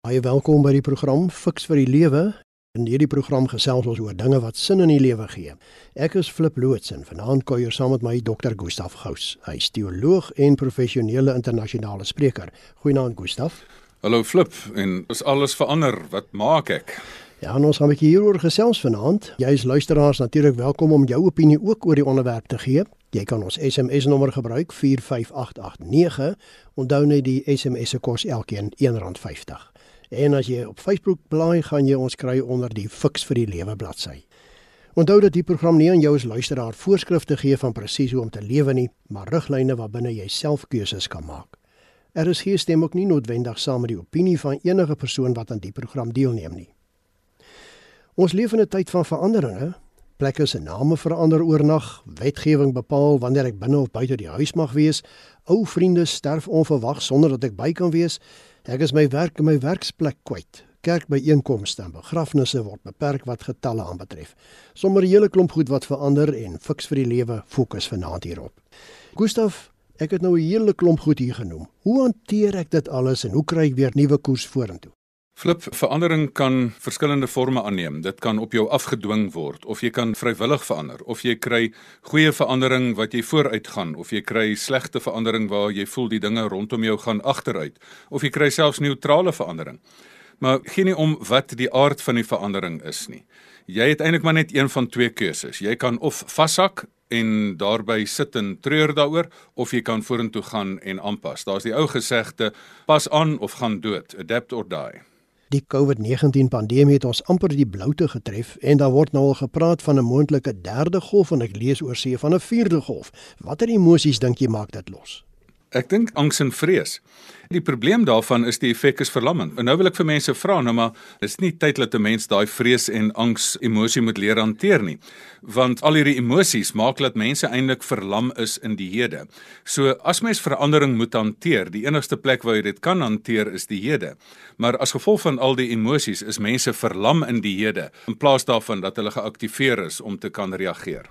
Baie welkom by die program Fix vir die Lewe. In hierdie program gesels ons oor dinge wat sin in die lewe gee. Ek is Flip Loots en vanaand kuier saam met my Dr. Gustaf Gous. Hy is teoloog en professionele internasionale spreker. Goeienaand Gustaf. Hallo Flip, en is alles verander? Wat maak ek? Ja, ons gaan 'n bietjie hieroor gesels vanaand. Jy is luisteraars natuurlik welkom om jou opinie ook oor die onderwerp te gee. Jy kan ons SMS nommer gebruik 45889. Onthou net die SMS se kos elkeen R1.50. En as jy op Facebook blaai, gaan jy ons kry onder die Fix vir die Lewe bladsy. Onthou dat die program nie aan jou as luisteraar voorskrifte gee van presies hoe om te lewe nie, maar riglyne waarbinne jy self keuses kan maak. Er is geen stem ook nie noodwendig saam met die opinie van enige persoon wat aan die program deelneem nie. Ons leef in 'n tyd van veranderinge. Plekke se name verander oornag, wetgewing bepaal wanneer ek binne of buite die huis mag wees, ou vriende sterf onverwags sonder dat ek by kan wees Ek is my werk en my werksplek kwyt. Kerkbyeenkomste en begrafnisse word beperk wat getalle aanbetref. Sommige hele klomp goed wat verander en fiks vir die lewe fokus vanaand hierop. Gustaf, ek het nou 'n hele klomp goed hier genoem. Hoe hanteer ek dit alles en hoe kry ek weer nuwe koers vorentoe? Flip, verandering kan verskillende forme aanneem. Dit kan op jou afgedwing word of jy kan vrywillig verander of jy kry goeie verandering wat jy vooruit gaan of jy kry slegte verandering waar jy voel die dinge rondom jou gaan agteruit of jy kry selfs neutrale verandering. Maar gee nie om wat die aard van die verandering is nie. Jy het eintlik maar net een van twee keuses. Jy kan of vashak en daarby sit en treur daaroor of jy kan vorentoe gaan en aanpas. Daar's die ou gesegde: pas aan of gaan dood, adapt or die. Die COVID-19 pandemie het ons amper die bloute getref en daar word nou al gepraat van 'n moontlike derde golf en ek lees oor see van 'n vierde golf. Watter emosies dink jy maak dit los? Ek dink angs en vrees. Die probleem daarvan is die effek is verlammend. En nou wil ek vir mense vra nou maar, is nie tyd dat 'n mens daai vrees en angs emosie moet leer hanteer nie. Want al hierdie emosies maak dat mense eintlik verlam is in die hede. So as mens verandering moet hanteer, die enigste plek waar jy dit kan hanteer is die hede. Maar as gevolg van al die emosies is mense verlam in die hede in plaas daarvan dat hulle geaktiveer is om te kan reageer.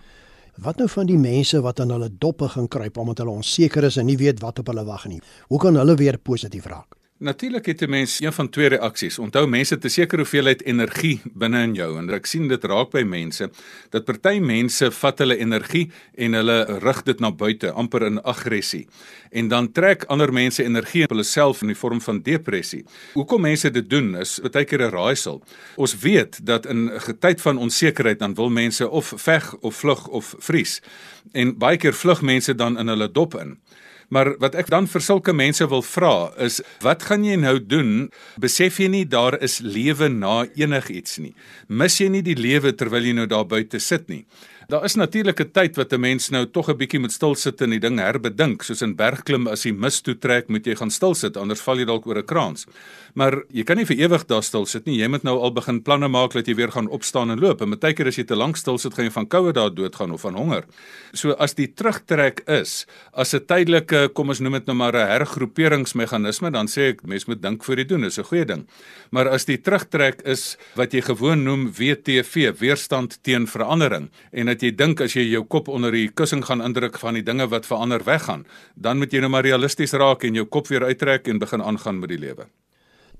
Wat nou van die mense wat aan hulle doppe gaan kruip omdat hulle onseker is en nie weet wat op hulle wag nie? Hoe kan hulle weer positief raak? Natuurlik het 'n mens een van twee reaksies. Onthou mense het 'n sekere hoeveelheid energie binne in jou en ek sien dit raak by mense dat party mense vat hulle energie en hulle rig dit na buite amper in aggressie. En dan trek ander mense energie op hulle self in die vorm van depressie. Hoekom mense dit doen is baie keer 'n raaisel. Ons weet dat in 'n tyd van onsekerheid dan wil mense of veg of vlug of vries. En baie keer vlug mense dan in hulle dop in. Maar wat ek dan vir sulke mense wil vra is wat gaan jy nou doen? Besef jy nie daar is lewe na enigiets nie? Mis jy nie die lewe terwyl jy nou daar buite sit nie? Daar is natuurlik 'n tyd wat 'n mens nou tog 'n bietjie moet stil sit en die ding herbedink, soos in bergklim as jy mis toe trek, moet jy gaan stil sit, anders val jy dalk oor 'n kraans. Maar jy kan nie vir ewig daar stil sit nie. Jy moet nou al begin planne maak dat jy weer gaan opstaan en loop. En baie keer as jy te lank stil sit, gaan jy van koue daar doodgaan of van honger. So as die terugtrek is as 'n tydelike, kom ons noem dit nou maar 'n hergroeperingsmeganisme, dan sê ek mens moet dink voor jy doen, is 'n goeie ding. Maar as die terugtrek is wat jy gewoon noem WTV, weerstand teen verandering en dat jy dink as jy jou kop onder die kussing gaan indruk van die dinge wat verander weggaan, dan moet jy nou maar realisties raak en jou kop weer uittrek en begin aangaan met die lewe.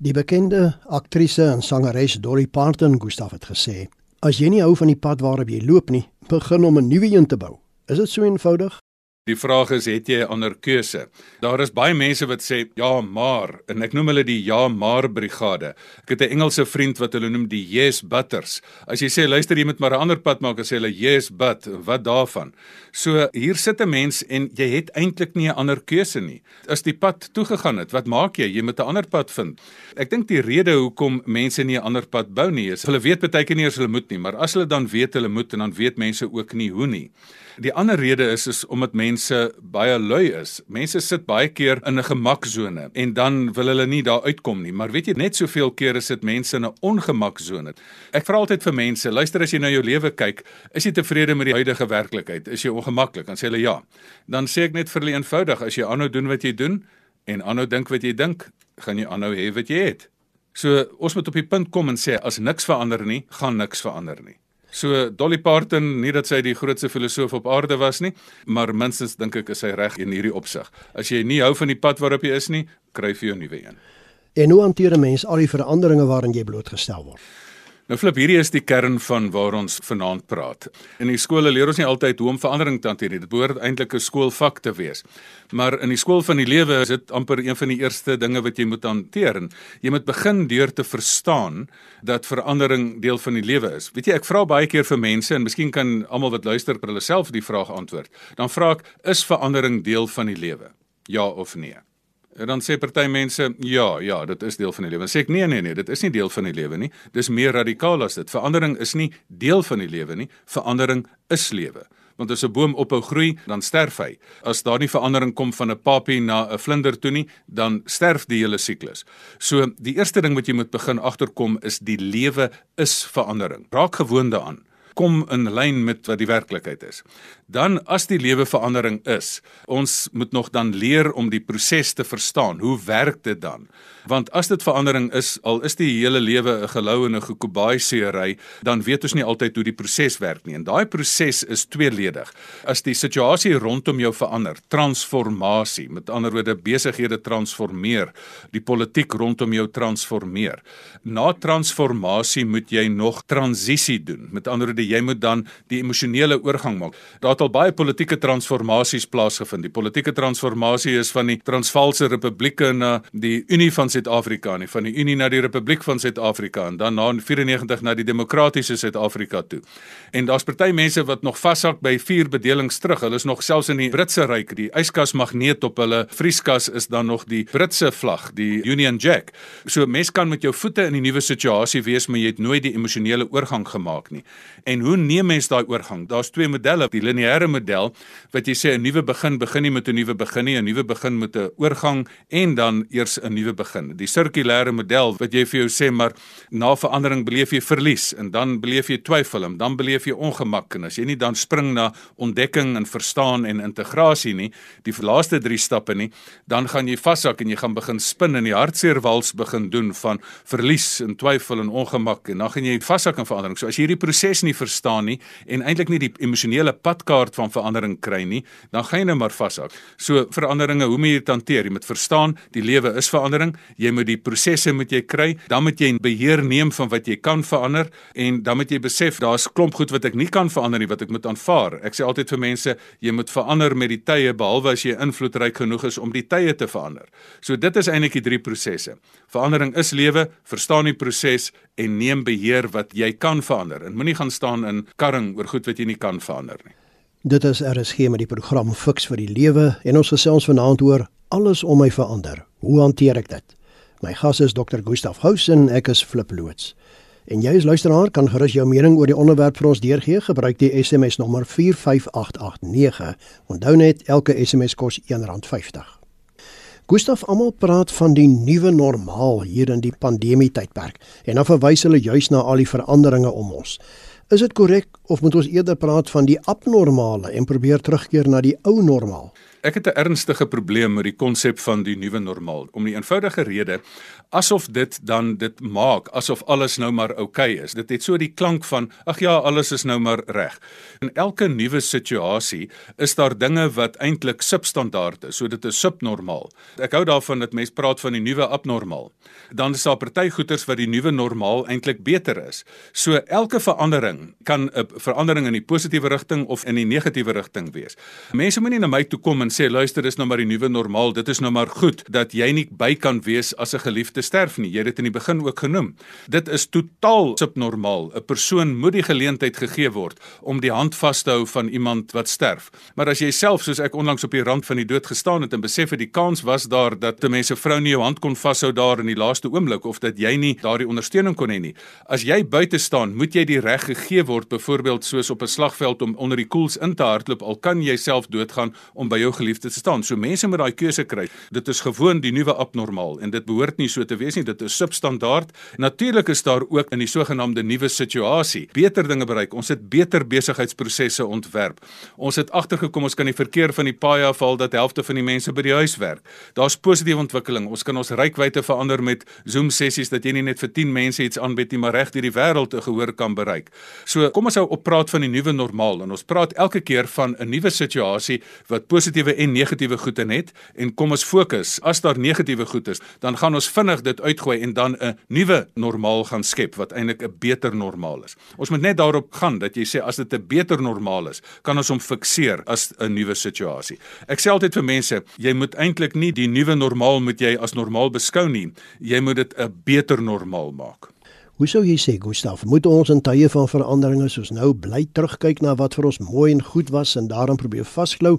Die bekende aktrise en sangeres Dolly Parton Gustaf het gesê: "As jy nie hou van die pad waarop jy loop nie, begin om 'n nuwe een te bou." Is dit so eenvoudig? Die vraag is het jy 'n ander keuse? Daar is baie mense wat sê ja, maar en ek noem hulle die ja, maar brigade. Ek het 'n Engelse vriend wat hulle noem die yes butters. As jy sê luister jy moet maar 'n ander pad maak, dan sê hulle yes but, wat daarvan? So hier sit 'n mens en jy het eintlik nie 'n ander keuse nie. As die pad toegegaan het, wat maak jy? Jy moet 'n ander pad vind. Ek dink die rede hoekom mense nie 'n ander pad bou nie is hulle weet baie keer nie as hulle moet nie, maar as hulle dan weet hulle moet en dan weet mense ook nie hoe nie. Die ander rede is is omdat mense baie lui is. Mense sit baie keer in 'n gemaksone en dan wil hulle nie daar uitkom nie. Maar weet jy net soveel keer is dit mense in 'n ongemaksone. Ek vra altyd vir mense, luister as jy na jou lewe kyk, is jy tevrede met die huidige werklikheid? Is jy ongemaklik? Dan sê hulle ja. Dan sê ek net vir hulle eenvoudig, as jy aanhou doen wat jy doen en aanhou dink wat jy dink, gaan jy aanhou hê wat jy het. So ons moet op die punt kom en sê as niks verander nie, gaan niks verander nie. So Dolly Parton, nie dat sy die grootste filosoof op aarde was nie, maar minstens dink ek is sy reg in hierdie opsig. As jy nie hou van die pad waarop jy is nie, kry vir jou 'n nuwe een. En hoe hanteer 'n mens al die veranderinge waaraan jy blootgestel word? Nou flip, hierdie is die kern van waar ons vanaand praat. In die skole leer ons nie altyd hoe om verandering te hanteer nie. Dit behoort eintlik 'n skoolvak te wees. Maar in die skool van die lewe is dit amper een van die eerste dinge wat jy moet hanteer. En jy moet begin deur te verstaan dat verandering deel van die lewe is. Weet jy, ek vra baie keer vir mense en miskien kan almal wat luister vir hulle self die vraag antwoord. Dan vra ek, is verandering deel van die lewe? Ja of nee? En dan sê party mense, ja, ja, dit is deel van die lewe. Dan sê ek nee, nee, nee, dit is nie deel van die lewe nie. Dis meer radikaal as dit. Verandering is nie deel van die lewe nie. Verandering is lewe. Want as 'n boom ophou groei, dan sterf hy. As daar nie verandering kom van 'n papie na 'n vlinder toe nie, dan sterf die hele siklus. So, die eerste ding wat jy moet begin agterkom is die lewe is verandering. Raak gewoond daaraan kom in lyn met wat die werklikheid is. Dan as die lewe verandering is, ons moet nog dan leer om die proses te verstaan. Hoe werk dit dan? Want as dit verandering is, al is die hele lewe 'n gelou en 'n gekobaai seery, dan weet ons nie altyd hoe die proses werk nie. En daai proses is tweeledig. As die situasie rondom jou verander, transformasie, met ander woorde besighede transformeer, die politiek rondom jou transformeer. Na transformasie moet jy nog transisie doen. Met ander woorde jy moet dan die emosionele oorgang maak. Daar het al baie politieke transformasies plaasgevind. Die politieke transformasie is van die Transvaalse Republieke na die Unie van Suid-Afrika nie van die Unie na die Republiek van Suid-Afrika en dan na 94 na die demokratiese Suid-Afrika toe. En daar's party mense wat nog vashak by vier bedelings terug. Hulle is nog selfs in die Britse ryk. Die yskas magneet op hulle vrieskas is dan nog die Britse vlag, die Union Jack. So mens kan met jou voete in die nuwe situasie wees, maar jy het nooit die emosionele oorgang gemaak nie. En hoe neem mens daai oorgang? Daar's twee modelle. Die lineêre model wat jy sê 'n nuwe begin begin nie met 'n nuwe begin nie, 'n nuwe begin met 'n oorgang en dan eers 'n nuwe begin. Die sirkulêre model wat jy vir jou sê maar na verandering beleef jy verlies en dan beleef jy twyfel en dan beleef jy ongemak en as jy nie dan spring na ontdekking en verstaan en integrasie nie, die laaste 3 stappe nie, dan gaan jy vashak en jy gaan begin spin in die hartseer wals begin doen van verlies en twyfel en ongemak en dan gaan jy vashak in verandering. So as jy hierdie proses nie verstaan nie en eintlik nie die emosionele padkaart van verandering kry nie, dan gaan jy nou maar vashak. So veranderinge, hoe moet jy dit hanteer? Jy moet verstaan die lewe is verandering jy moet die prosesse moet jy kry, dan moet jy beheer neem van wat jy kan verander en dan moet jy besef daar's klomp goed wat ek nie kan verander nie wat ek moet aanvaar. Ek sê altyd vir mense, jy moet verander met die tye behalwe as jy invloedryk genoeg is om die tye te verander. So dit is eintlik die drie prosesse. Verandering is lewe, verstaan die proses en neem beheer wat jy kan verander. En moenie gaan staan in karring oor goed wat jy nie kan verander nie. Dit is RSG met die program Fix vir die Lewe en ons gesels vanaand oor alles om my verander. Hoe hanteer ek dit? My gas is Dr. Gustaf Housen, ek is Flip Loots. En jy as luisteraar kan gerus jou mening oor die onderwerp vir ons deurgee. Gebruik die SMS nommer 45889. Onthou net elke SMS kos R1.50. Gustaf almal praat van die nuwe normaal hier in die pandemie tydperk en dan verwys hulle juis na al die veranderinge om ons. Is dit korrek of moet ons eerder praat van die abnormale en probeer terugkeer na die ou normaal? Ek het 'n ernstige probleem met die konsep van die nuwe normaal om die eenvoudige rede asof dit dan dit maak asof alles nou maar oukei okay is. Dit het so die klank van ag ja, alles is nou maar reg. In elke nuwe situasie is daar dinge wat eintlik substandaard is. So dit is subnormaal. Ek hou daarvan dat mense praat van die nuwe abnormaal. Dan is daar party goeters wat die nuwe normaal eintlik beter is. So elke verandering kan 'n verandering in die positiewe rigting of in die negatiewe rigting wees. Mense moenie na my toe kom en en sê luister dis nou maar die nuwe normaal. Dit is nou maar goed dat jy nie by kan wees as 'n geliefde sterf nie. Jy het dit in die begin ook genoem. Dit is totaal subnormaal. 'n persoon moet die geleentheid gegee word om die hand vas te hou van iemand wat sterf. Maar as jy self soos ek onlangs op die rand van die dood gestaan het en besef het die kans was daar dat 'n mens 'n vrou nie jou hand kon vashou daar in die laaste oomblik of dat jy nie daardie ondersteuning kon hê nie. As jy buite staan moet jy die reg gegee word byvoorbeeld soos op 'n slagveld om onder die koels in te hardloop al kan jy self doodgaan om by jou geliefde te staan. So mense moet daai keuse kry. Dit is gewoon die nuwe abnormaal en dit behoort nie so te wees nie. Dit is substandaard. Natuurlik is daar ook in die sogenaamde nuwe situasie beter dinge bereik. Ons het beter besigheidsprosesse ontwerp. Ons het agtergekom ons kan die verkeer van die paai afhaal dat helfte van die mense by die huis werk. Daar's positiewe ontwikkeling. Ons kan ons rykwyte verander met Zoom sessies dat jy nie net vir 10 mense iets aanbied nie, maar reg deur die wêreld 'n gehoor kan bereik. So kom ons hou op praat van die nuwe normaal en ons praat elke keer van 'n nuwe situasie wat positiewe positiewe en negatiewe goed in het en kom ons fokus. As daar negatiewe goed is, dan gaan ons vinnig dit uitgooi en dan 'n nuwe normaal gaan skep wat eintlik 'n beter normaal is. Ons moet net daarop gaan dat jy sê as dit 'n beter normaal is, kan ons hom fikseer as 'n nuwe situasie. Ek sê altyd vir mense, jy moet eintlik nie die nuwe normaal moet jy as normaal beskou nie. Jy moet dit 'n beter normaal maak. Hoe sou jy sê, Gustaf, moet ons in tye van veranderinge soos nou bly terugkyk na wat vir ons mooi en goed was en daaraan probeer vasklou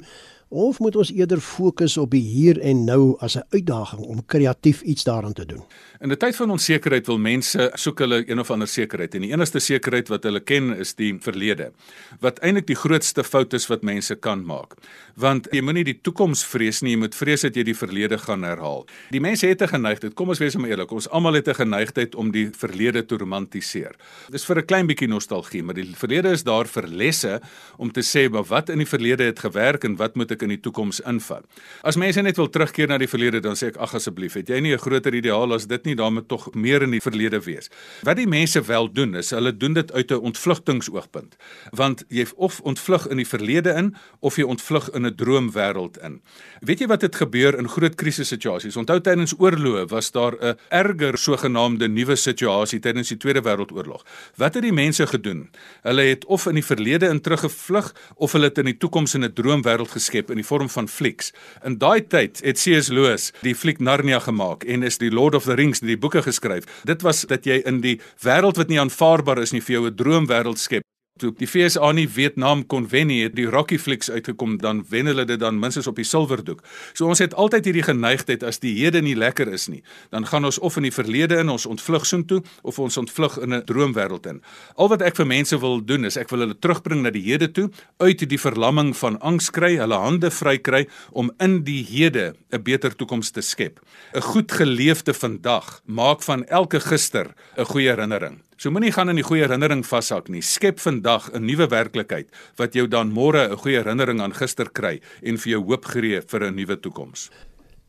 of moet ons eerder fokus op die hier en nou as 'n uitdaging om kreatief iets daaraan te doen? In 'n tyd van onsekerheid wil mense soek hulle een of ander sekerheid en die enigste sekerheid wat hulle ken is die verlede. Wat eintlik die grootste fout is wat mense kan maak. Want jy moenie die toekoms vrees nie, jy moet vrees dat jy die verlede gaan herhaal. Die mense het 'n geneigtheid, kom ons wees maar eerlik, ons almal het 'n geneigtheid om die verlede te romantiseer. Dis vir 'n klein bietjie nostalgie, maar die verlede is daar vir lesse om te sê maar wat in die verlede het gewerk en wat moet ek in die toekoms invat. As mense net wil terugkeer na die verlede, dan sê ek ag asseblief, het jy nie 'n groter ideaal as dit nie? nie daarmee tog meer in die verlede wees. Wat die mense wel doen is hulle doen dit uit 'n ontvlugtingsoogpunt. Want jy of ontvlug in die verlede in of jy ontvlug in 'n droomwêreld in. Weet jy wat het gebeur in groot krisissituasies? Onthou tydens oorloë was daar 'n erger sogenaamde nuwe situasie tydens die Tweede Wêreldoorlog. Wat het die mense gedoen? Hulle het of in die verlede in teruggevlug of hulle het in die toekoms in 'n droomwêreld geskep in die vorm van flieks. In daai tyd het C.S. Lewis die fliek Narnia gemaak en is die Lord of the Rings die boeke geskryf. Dit was dat jy in die wêreld wat nie aanvaarbaar is nie vir jou 'n droomwêreld skep toe die FSA nie Vietnam kon wen nie, het die Rocky flicks uitgekom, dan wen hulle dit dan minstens op die silwerdoek. So ons het altyd hierdie geneigtheid as die hede nie lekker is nie, dan gaan ons of in die verlede in ons ontvlug soheen toe of ons ontvlug in 'n droomwêreld in. Al wat ek vir mense wil doen is ek wil hulle terugbring na die hede toe, uit die verlamming van angs kry, hulle hande vry kry om in die hede 'n beter toekoms te skep. 'n Goed geleefde vandag maak van elke gister 'n goeie herinnering. So moenie gaan in die goeie herinnering vashak nie. Skep vandag 'n nuwe werklikheid wat jou dan môre 'n goeie herinnering aan gister kry en vir jou hoop gee vir 'n nuwe toekoms.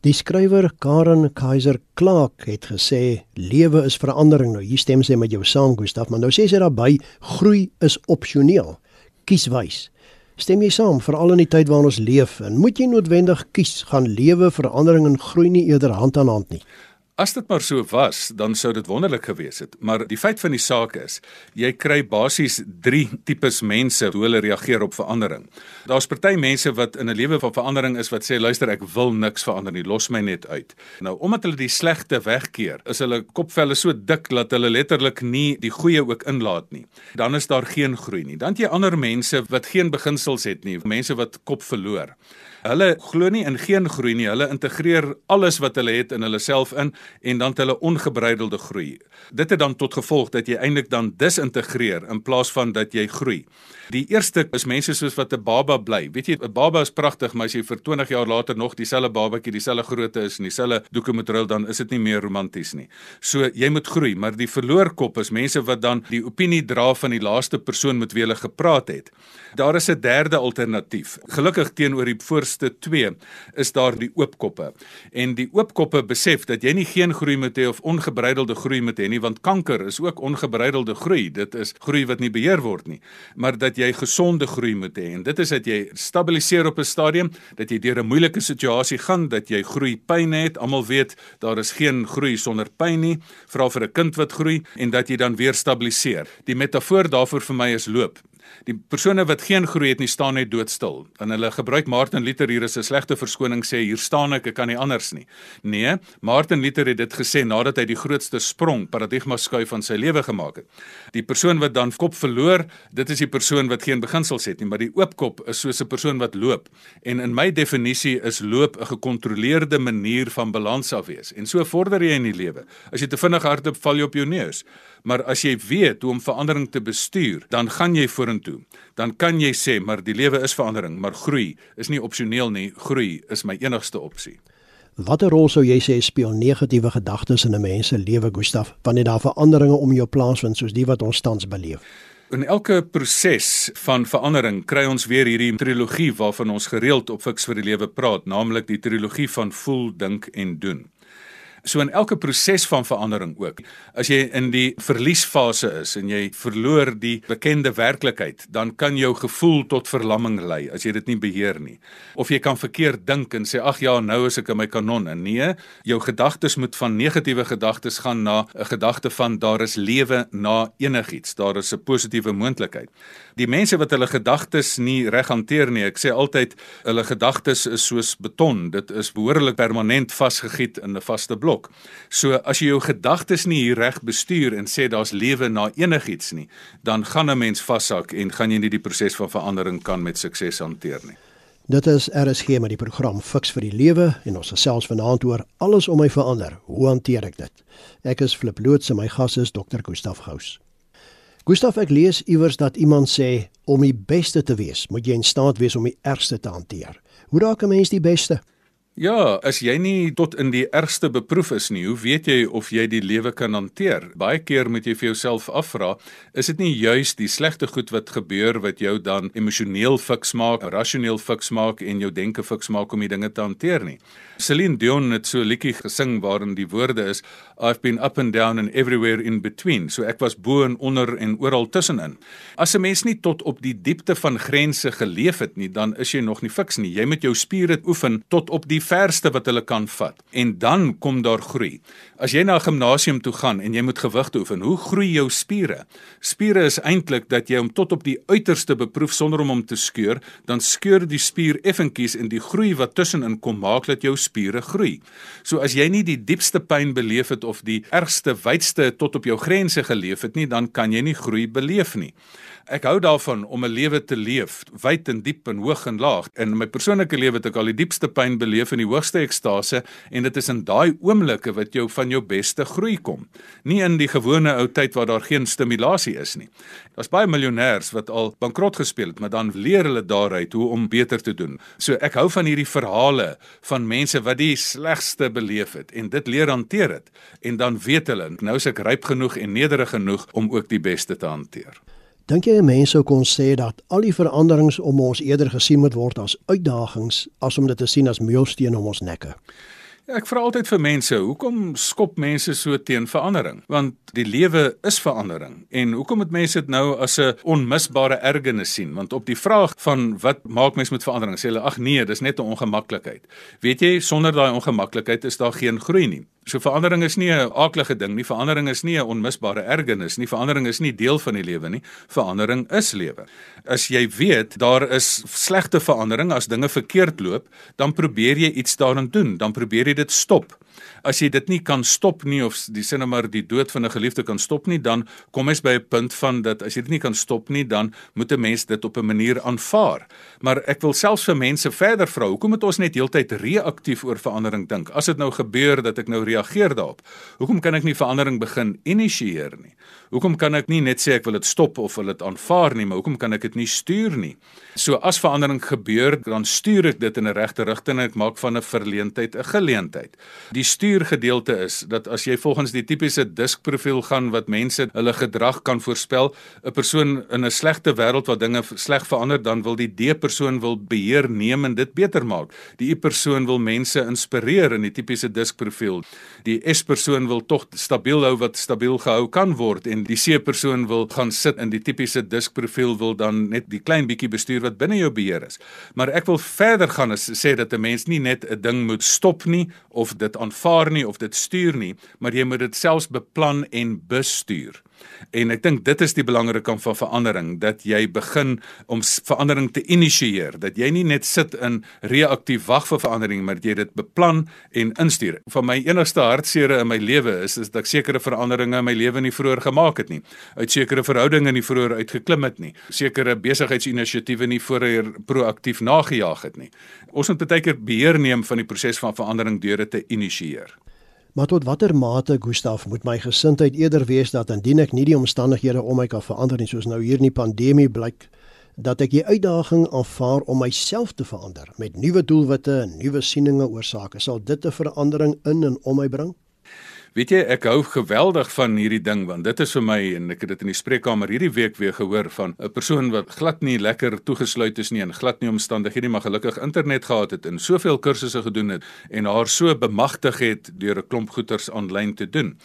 Die skrywer Karen Kaiser Clark het gesê lewe is verandering. Nou hier stem sy met jou saam Gustaf, maar nou sê sy daarby groei is opsioneel. Kies wys. Stem jy saam veral in die tyd waarin ons leef en moet jy noodwendig kies gaan lewe verandering en groei nie eerder hand aan hand nie? As dit maar so was, dan sou dit wonderlik gewees het. Maar die feit van die saak is, jy kry basies 3 tipes mense hoe hulle reageer op verandering. Daar's party mense wat in 'n lewe van verandering is wat sê luister, ek wil niks verander nie, los my net uit. Nou, omdat hulle die slegte wegkeer, is hulle kopvelle so dik dat hulle letterlik nie die goeie ook inlaat nie. Dan is daar geen groei nie. Dan het jy ander mense wat geen beginsels het nie, mense wat kop verloor. Hulle glo nie in geen groei nie. Hulle integreer alles wat hulle het in hulle self in en dan het hulle ongebreidelde groei. Dit het dan tot gevolg dat jy eintlik dan disintegreer in plaas van dat jy groei. Die eerste is mense soos wat 'n baba bly. Weet jy, 'n baba is pragtig, maar as jy vir 20 jaar later nog dieselfde babatjie, dieselfde grootte is en dieselfde doeke moet ruil, dan is dit nie meer romanties nie. So jy moet groei, maar die verloorkop is mense wat dan die opinie dra van die laaste persoon met wie hulle gepraat het. Daar is 'n derde alternatief. Gelukkig teenoor die voorste 2 is daar die oopkoppe. En die oopkoppe besef dat jy nie geen groei moet hê of ongebreidelde groei moet hê nie, want kanker is ook ongebreidelde groei. Dit is groei wat nie beheer word nie, maar dat jy gesonde groei moet hê. En dit is dat jy stabiliseer op 'n stadium, dat jy deur 'n moeilike situasie gaan, dat jy groei pyn het. Almal weet daar is geen groei sonder pyn nie. Vra vir 'n kind wat groei en dat jy dan weer stabiliseer. Die metafoor daarvoor vir my is loop. Die persone wat geen groei het nie staan net doodstil. En hulle gebruik Martin Luther hier as 'n slegte verskoning sê hier staan ek, ek kan nie anders nie. Nee, Martin Luther het dit gesê nadat hy die grootste sprong, paradigma skuif van sy lewe gemaak het. Die persoon wat dan kop verloor, dit is die persoon wat geen beginsels het nie, maar die oopkop is soos 'n persoon wat loop. En in my definisie is loop 'n gekontroleerde manier van balans af wees. En so vorder jy in die lewe. As jy te vinnig hardloop, val jy op jou neus. Maar as jy weet hoe om verandering te bestuur, dan gaan jy vorentoe. Dan kan jy sê, maar die lewe is verandering, maar groei is nie opsioneel nie. Groei is my enigste opsie. Watter rol sou jy sê speel negatiewe gedagtes in 'n mens se lewe, Gustaf, wanneer daar veranderinge om jou plaasvind soos die wat ons tans beleef? In elke proses van verandering kry ons weer hierdie trilogie waarvan ons gereeld op fiks vir die lewe praat, naamlik die trilogie van voel, dink en doen. So in elke proses van verandering ook. As jy in die verliesfase is en jy verloor die bekende werklikheid, dan kan jou gevoel tot verlamming lei as jy dit nie beheer nie. Of jy kan verkeerd dink en sê ag ja, nou is ek in my kanon. En nee, jou gedagtes moet van negatiewe gedagtes gaan na 'n gedagte van daar is lewe na enigiets. Daar is 'n positiewe moontlikheid. Die mense wat hulle gedagtes nie reg hanteer nie, ek sê altyd hulle gedagtes is soos beton. Dit is behoorlik permanent vasgegiet in 'n vaste blok. So as jy jou gedagtes nie hier reg bestuur en sê daar's lewe na enigiets nie, dan gaan 'n mens vassak en gaan jy nie die proses van verandering kan met sukses hanteer nie. Dit is RSG met die program Fix vir die Lewe en ons gesels vanaand oor alles om my verander. Hoe hanteer ek dit? Ek is Flip Loots en my gas is Dr. Gustaf Gous. Gustaf, ek lees iewers dat iemand sê om die beste te wees, moet jy in staat wees om die ergste te hanteer. Hoe raak 'n mens die beste? Ja, as jy nie tot in die ergste beproef is nie, hoe weet jy of jy die lewe kan hanteer? Baie keer moet jy vir jouself afvra, is dit nie juis die slegte goed wat gebeur wat jou dan emosioneel fiks maak, rasioneel fiks maak en jou denke fiks maak om die dinge te hanteer nie? Celine Dion het so 'n liedjie gesing waarin die woorde is I've been up and down and everywhere in between. So ek was bo en onder en oral tussenin. As 'n mens nie tot op die diepte van grense geleef het nie, dan is jy nog nie fiks nie. Jy moet jou spiere oefen tot op die verste wat hulle kan vat en dan kom daar groei. As jy na 'n gimnasium toe gaan en jy moet gewigte oefen, hoe groei jou spiere? Spiere is eintlik dat jy hom tot op die uiterste beproef sonder om hom te skeur, dan skeur die spier effentjies en die groei wat tussenin kom maak dat jou spiere groei. So as jy nie die diepste pyn beleef het of die ergste wydste tot op jou grense geleef het nie, dan kan jy nie groei beleef nie. Ek hou daarvan om 'n lewe te leef, wyd en diep en hoog en laag. In my persoonlike lewe het ek al die diepste pyn beleef in die hoogste ekstase en dit is in daai oomblikke wat jou van jou beste groei kom. Nie in die gewone ou tyd waar daar geen stimulasie is nie. Daar's baie miljonêers wat al bankrot gespeel het, maar dan leer hulle daaruit hoe om beter te doen. So ek hou van hierdie verhale van mense wat die slegste beleef het en dit leer hanteer het en dan weet hulle nou is ek ryp genoeg en nederig genoeg om ook die beste te hanteer. Dink jy mense sou kon sê dat al die veranderings om ons eerder gesien moet word as uitdagings as om dit te sien as meulstene om ons nekke? Ek vra altyd vir mense, hoekom skop mense so teen verandering? Want die lewe is verandering. En hoekom moet mense dit nou as 'n onmisbare ergernis sien? Want op die vraag van wat maak mense met verandering, sê hulle ag nee, dis net 'n ongemaklikheid. Weet jy, sonder daai ongemaklikheid is daar geen groei nie. So verandering is nie 'n aaklige ding nie. Verandering is nie 'n onmisbare ergernis nie. Verandering is nie deel van die lewe nie. Verandering is lewe. As jy weet daar is slegte verandering as dinge verkeerd loop, dan probeer jy iets daaraan doen. Dan probeer jy dit stop as jy dit nie kan stop nie of die sinne maar die dood van 'n geliefde kan stop nie, dan kom jy by 'n punt van dat as jy dit nie kan stop nie, dan moet 'n mens dit op 'n manier aanvaar. Maar ek wil selfs vir mense verder vra, hoekom moet ons net heeltyd reaktief oor verandering dink? As dit nou gebeur dat ek nou reageer daarop, hoekom kan ek nie verandering begin initieer nie? Hoekom kan ek nie net sê ek wil dit stop of wil dit aanvaar nie, maar hoekom kan ek dit nie stuur nie? So as verandering gebeur, dan stuur ek dit in 'n regte rigting en ek maak van 'n verleentheid 'n geleentheid. Die stuurgedeelte is dat as jy volgens die tipiese diskprofiel gaan wat mense hulle gedrag kan voorspel, 'n persoon in 'n slegte wêreld waar dinge sleg verander, dan wil die D-persoon wil beheer neem en dit beter maak. Die I-persoon wil mense inspireer in die tipiese diskprofiel. Die S-persoon wil tog stabiel hou wat stabiel gehou kan word en die C-persoon wil gaan sit in die tipiese diskprofiel wil dan net die klein bietjie bestuur wat binne jou beheer is. Maar ek wil verder gaan en sê dat 'n mens nie net 'n ding moet stop nie of dit aanvaar nie of dit stuur nie, maar jy moet dit selfs beplan en bestuur. En ek dink dit is die belangrike kant van verandering dat jy begin om verandering te initieer, dat jy nie net sit in reaktief wag vir verandering, maar jy dit beplan en instuur. Van my enigste hartseere in my lewe is is dat ek sekere veranderinge in my lewe nie vroeër gemaak het nie. Uit sekere verhoudinge nie vroeër uitgeklim het nie. Sekere besigheidsinisiatiewe nie vroeër proaktief nagejaag het nie. Ons moet baie keer beheer neem van die proses van verandering deur dit te initieer. Maar tot watter mate, Gustaf, moet my gesindheid eerder wees dat indien ek nie die omstandighede om my kan verander nie, soos nou hier in die pandemie blyk, dat ek die uitdaging aanvaar om myself te verander met nuwe doelwitte en nuwe sieninge oor sake. Sal dit 'n verandering in en om my bring? Weet jy, ek hou geweldig van hierdie ding want dit is vir my en ek het dit in die spreekkamer hierdie week weer gehoor van 'n persoon wat glad nie lekker toegesluit is nie en glad nie omstandighede maar gelukkig internet gehad het en soveel kursusse gedoen het en haar so bemagtig het deur 'n klomp goeters aanlyn te doen.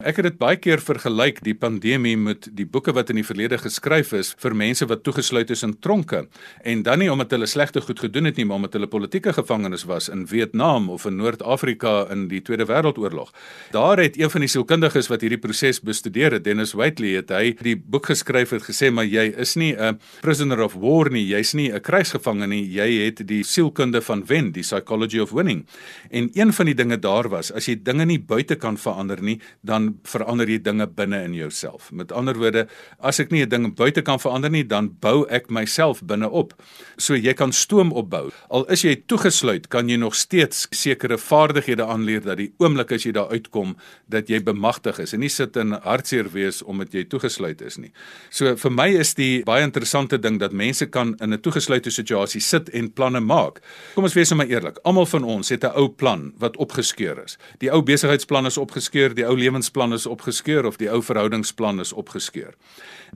Ek het dit baie keer vergelyk die pandemie met die boeke wat in die verlede geskryf is vir mense wat toegesluit is in tronke en dan nie omdat hulle slegte goed gedoen het nie maar omdat hulle politieke gevangenes was in Vietnam of in Noord-Afrika in die Tweede Wêreldoorlog. Daar het een van die sielkundiges wat hierdie proses bestudeer het, Dennis Whiteley, het hy die boek geskryf het gesê maar jy is nie 'n prisoner of war nie, jy's nie 'n krygsgevangene nie, jy het die sielkunde van wen, die psychology of winning. En een van die dinge daar was as jy dinge nie buite kan verander nie, dan verander jy dinge binne in jouself. Met ander woorde, as ek nie 'n ding buite kan verander nie, dan bou ek myself binne op. So jy kan stoom opbou. Al is jy toegesluit, kan jy nog steeds sekere vaardighede aanleer dat die oomblik as jy daar uitkom, dat jy bemagtig is en nie sit in hartseer wees omdat jy toegesluit is nie. So vir my is die baie interessante ding dat mense kan in 'n toegesluite situasie sit en planne maak. Kom ons wees nou maar eerlik. Almal van ons het 'n ou plan wat opgeskeur is. Die ou besigheidsplan is opgeskeur, die ou lewensplan plan is opgeskeur of die ou verhoudingsplan is opgeskeur.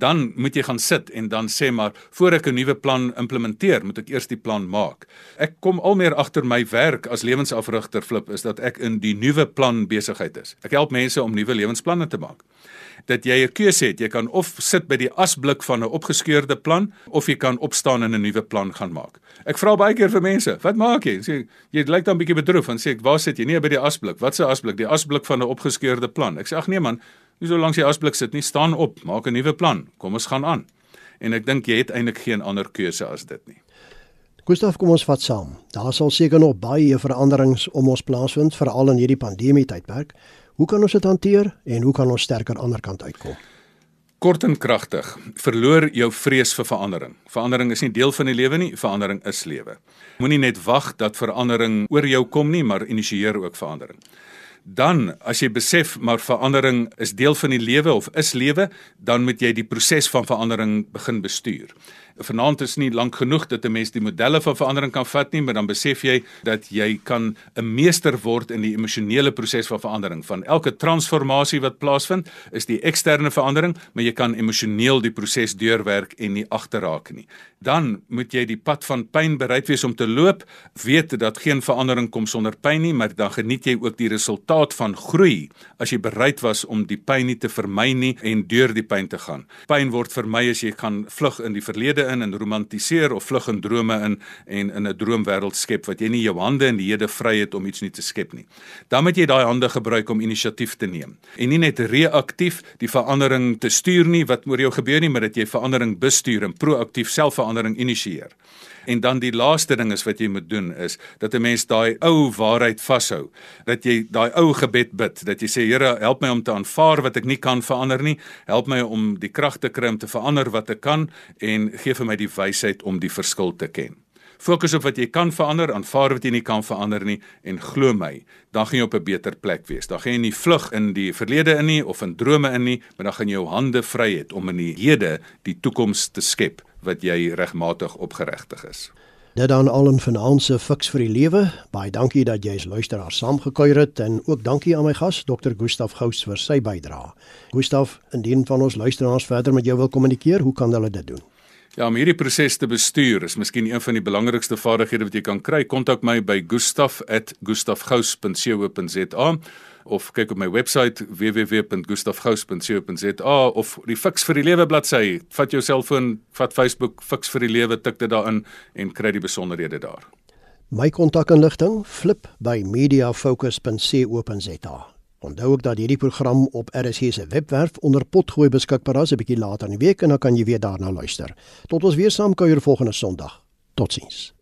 Dan moet jy gaan sit en dan sê maar voor ek 'n nuwe plan implementeer, moet ek eers die plan maak. Ek kom al meer agter my werk as lewensafrigter flip is dat ek in die nuwe plan besigheid is. Ek help mense om nuwe lewensplanne te maak dat jy 'n keuse het. Jy kan of sit by die asblik van 'n opgeskeurde plan of jy kan opstaan en 'n nuwe plan gaan maak. Ek vra baie keer vir mense, "Wat maak jy?" Sê jy lyk dan bietjie bedroef en sê ek, "Waar sit jy?" Nee, by die asblik. Wat se asblik? Die asblik van 'n opgeskeurde plan. Ek sê, "Ag nee man, nie so lank jy asblik sit nie, staan op, maak 'n nuwe plan. Kom ons gaan aan." En ek dink jy het eintlik geen ander keuse as dit nie. Gustav, kom ons vat saam. Daar sal seker nog baie veranderings om ons plaasvind, veral in hierdie pandemie tydperk. Hoe kan ons dit hanteer en hoe kan ons sterker aan die ander kant uitkom? Kort en kragtig, verloor jou vrees vir verandering. Verandering is nie deel van die lewe nie, verandering is lewe. Moenie net wag dat verandering oor jou kom nie, maar initieer ook verandering. Dan as jy besef maar verandering is deel van die lewe of is lewe, dan moet jy die proses van verandering begin bestuur vanaand is nie lank genoeg dat 'n mens die modelle van verandering kan vat nie, maar dan besef jy dat jy kan 'n meester word in die emosionele proses van verandering. Van elke transformasie wat plaasvind, is die eksterne verandering, maar jy kan emosioneel die proses deurwerk en nie agterraak nie. Dan moet jy die pad van pyn bereid wees om te loop, weet dat geen verandering kom sonder pyn nie, maar dan geniet jy ook die resultaat van groei as jy bereid was om die pyn nie te vermy nie en deur die pyn te gaan. Pyn word vermy as jy gaan vlug in die verlede in en romantiseer of vlug in drome in en in 'n droomwêreld skep wat jy nie jou hande in die hede vry het om iets nie te skep nie. Dan moet jy daai hande gebruik om inisiatief te neem en nie net reaktief die verandering te stuur nie wat oor jou gebeur nie, maar dat jy verandering bestuur en proaktief selfverandering initieer. En dan die laaste ding is wat jy moet doen is dat 'n mens daai ou waarheid vashou. Dat jy daai ou gebed bid, dat jy sê Here, help my om te aanvaar wat ek nie kan verander nie. Help my om die krag te kry om te verander wat ek kan en gee vir my die wysheid om die verskil te ken. Fokus op wat jy kan verander, aanvaar wat jy nie kan verander nie en glo my, dan gaan jy op 'n beter plek wees. Dan gaan jy nie vlug in die verlede in nie of in drome in nie, maar dan gaan jy jou hande vry hê om in die hede die toekoms te skep wat jy regmatig opgeregtig is. Dit dan al 'n finansie fiks vir die lewe. Baie dankie dat jy as luisteraar saamgekuier het en ook dankie aan my gas Dr. Gustaf Gous vir sy bydrae. Gustaf, indien van ons luisteraars verder met jou wil kommunikeer, hoe kan hulle dit doen? Ja, om hierdie proses te bestuur is miskien een van die belangrikste vaardighede wat jy kan kry. Kontak my by gustaf@gustafgous.co.za of kyk op my webwerf www.gustafgous.co.za of die Fix vir die Lewe bladsy. Vat jou selfoon, vat Facebook Fix vir die Lewe, tik dit daarin en kry die besonderhede daar. My kontakinligting flip by mediafocus.co.za. Onthou ook dat hierdie program op RSG se webwerf onder potgooi beskikbaar is 'n bietjie later in die week en dan kan jy weer daarna luister. Tot ons weer saam kuier volgende Sondag. Totsiens.